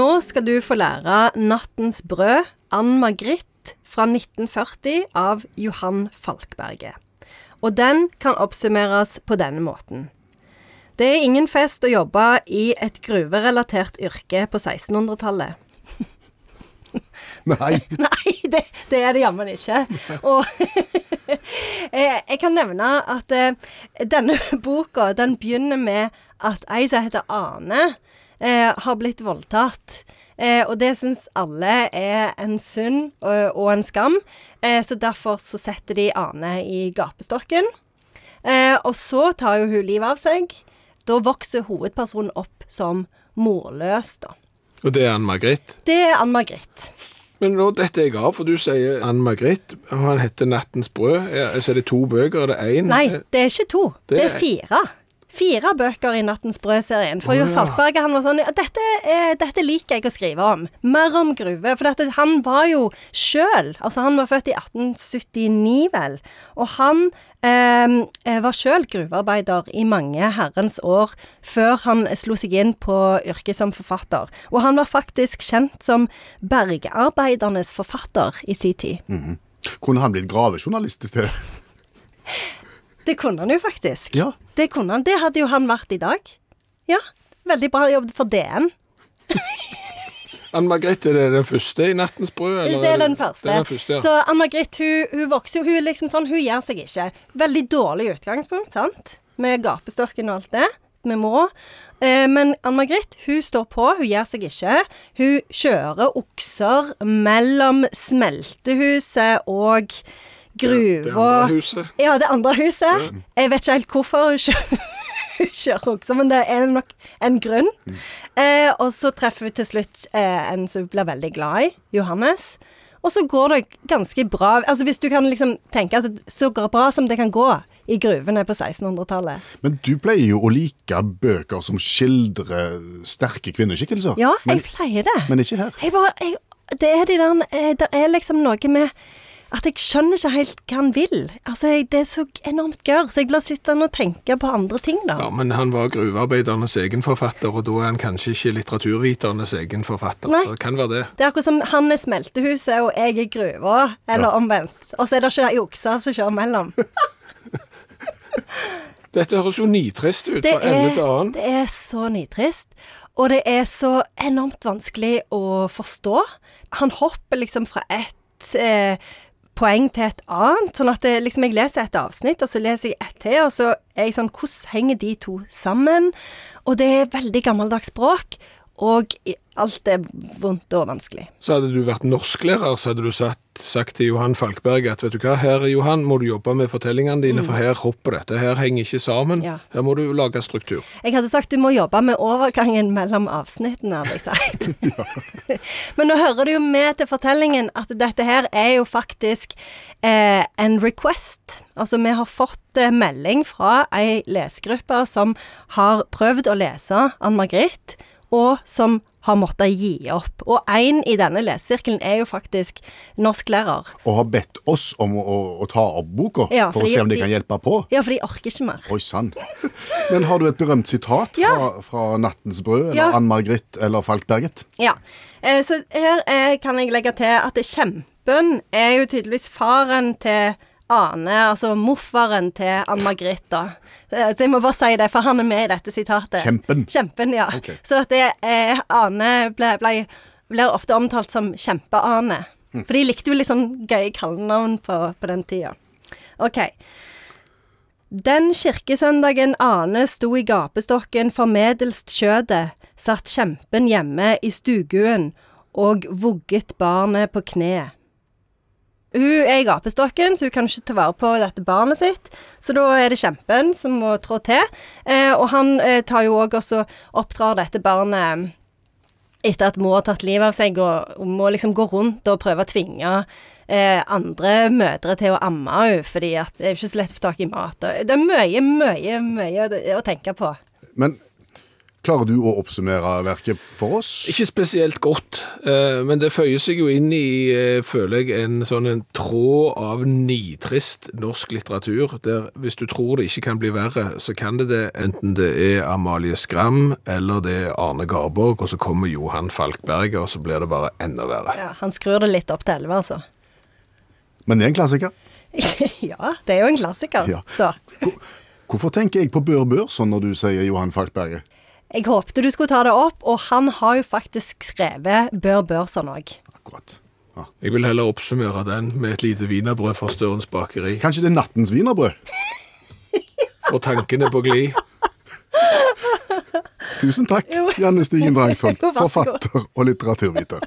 nå skal du få lære 'Nattens brød', Ann Margrit fra 1940 av Johan Falkberget. Og den kan oppsummeres på denne måten. Det er ingen fest å jobbe i et gruverelatert yrke på 1600-tallet. Nei. Nei, det, det er det jammen ikke. Og eh, jeg kan nevne at eh, denne boka den begynner med at ei som heter Ane, har blitt voldtatt. Eh, og det syns alle er en synd og, og en skam, eh, så derfor så setter de Ane i gapestokken. Eh, og så tar jo hun livet av seg. Da vokser hovedpersonen opp som morløs, da. Og det er Ann Margrethe? Det er Ann Margrethe. Men nå detter jeg av, for du sier Ann Margrethe, og han heter Nattens brød. Så er det to bøker, er det én? Nei, det er ikke to. Det Det, er fire. Fire bøker i Nattens brød-serien. For Jo ja. Falkberget han var sånn dette, dette liker jeg å skrive om. Mer om gruve. For dette, han var jo sjøl Altså, han var født i 1879, vel. Og han eh, eh, var sjøl gruvearbeider i mange herrens år før han slo seg inn på yrket som forfatter. Og han var faktisk kjent som bergarbeidernes forfatter i sin tid. Kunne han blitt gravejournalist i stedet? Det kunne han jo faktisk. Ja. Det kunne han. Det hadde jo han vært i dag. Ja. Veldig bra jobb for DN. Ann Margrethe, er det den første i Nattens brød? eller Det er den første. Er den første, ja. Så Ann Margrethe, hun, hun vokser jo Hun er liksom sånn, hun gjør seg ikke. Veldig dårlig utgangspunkt, sant? Med gapestokken og alt det. Vi må. Eh, men Ann Margrethe, hun står på, hun gjør seg ikke. Hun kjører okser mellom smeltehuset og gruva. Ja, det andre huset. Jeg vet ikke helt hvorfor hun kjører, okser, men det er nok en grunn. Eh, og så treffer vi til slutt eh, en som blir veldig glad i, Johannes. Og så går det ganske bra. Altså Hvis du kan liksom tenke at det så går bra som det kan gå i gruvene på 1600-tallet. Men du pleier jo å like bøker som skildrer sterke kvinneskikkelser. Ja, men, jeg pleier det. men ikke her. Bare, jeg, det er de der eh, Det er liksom noe med at jeg skjønner ikke helt hva han vil. Altså, jeg, Det er så enormt gørr, så jeg blir sittende og tenke på andre ting, da. Ja, men han var gruvearbeidernes egen forfatter, og da er han kanskje ikke litteraturviternes egen forfatter. Nei. Så det kan være det. Det er akkurat som han er smeltehuset og jeg er gruva, eller omvendt. Og så er det ikke ei okse som kjører mellom. Dette høres jo nitrist ut Det fra ende til annen. det er så nitrist. Og det er så enormt vanskelig å forstå. Han hopper liksom fra ett eh, poeng til et annet. Sånn at det, liksom, jeg leser et avsnitt, og så leser jeg et til, og så er jeg sånn Hvordan henger de to sammen? Og det er veldig gammeldags språk. Og alt er vondt og vanskelig. Så hadde du vært norsklærer, så hadde du sagt, sagt til Johan Falkberg at vet du hva, her Johan må du jobbe med fortellingene dine, for her hopper dette. Her henger ikke sammen. Mm. Ja. Her må du lage struktur. Jeg hadde sagt du må jobbe med overgangen mellom avsnittene, hadde jeg sagt. Men nå hører det jo med til fortellingen at dette her er jo faktisk eh, en request. Altså, vi har fått eh, melding fra ei lesegruppe som har prøvd å lese Ann Margrit, og som har måttet gi opp. Og en i denne lesesirkelen er jo faktisk norsklærer. Og har bedt oss om å, å ta opp boka Ja, for å se om de de- kan hjelpe på. Ja, for de orker ikke mer. Oi sann. Men har du et berømt sitat Ja. fra, fra 'Nattens brød' eller Ja. Ann-Margrit eller Falkberget? Ja. Eh, så her er, kan jeg legge til at kjempen er jo tydeligvis faren til Ane, altså morfaren til Ann-Margrethe, da. Eh, Så jeg må bare si det, for han er med i dette sitatet. Kjempen. Kjempen, ja. Okay. Så at det eh, Ane ble, ble, blir ofte omtalt som Kjempe-Ane. For de likte jo litt sånn gøye kallenavn på, på den tida. OK. Den kirkesøndagen Ane sto i gapestokken for medelst kjødet, satt kjempen hjemme i stuguen og vugget barnet på kne. Hun er i gapestokken, så hun kan ikke ta vare på dette barnet sitt. Så da er det kjempen som må trå til. Eh, og han eh, tar jo òg også oppdrar dette barnet etter at mor har tatt livet av seg, og, og må liksom gå rundt og prøve å tvinge eh, andre mødre til å amme henne, fordi det er ikke så lett å få tak i mat. Det er mye, mye, mye å tenke på. Men Klarer du å oppsummere verket for oss? Ikke spesielt godt, eh, men det føyer seg jo inn i, eh, føler jeg, en sånn en tråd av nitrist norsk litteratur, der hvis du tror det ikke kan bli verre, så kan det det, enten det er Amalie Skram, eller det er Arne Garborg, og så kommer Johan Falkberg, og så blir det bare enda verre. Ja, han skrur det litt opp til elleve, altså. Men det er en klassiker. ja, det er jo en klassiker. Ja. Så Hvorfor tenker jeg på Bør Bør sånn når du sier Johan Falkberget? Jeg håpte du skulle ta det opp, og han har jo faktisk skrevet Bør Børson òg. Akkurat. Ja. Jeg vil heller oppsummere den med et lite wienerbrød fra Størens bakeri. Kanskje det er nattens wienerbrød? Og tankene på glid. Tusen takk, Janne Stigen Drangsvold, forfatter og litteraturviter.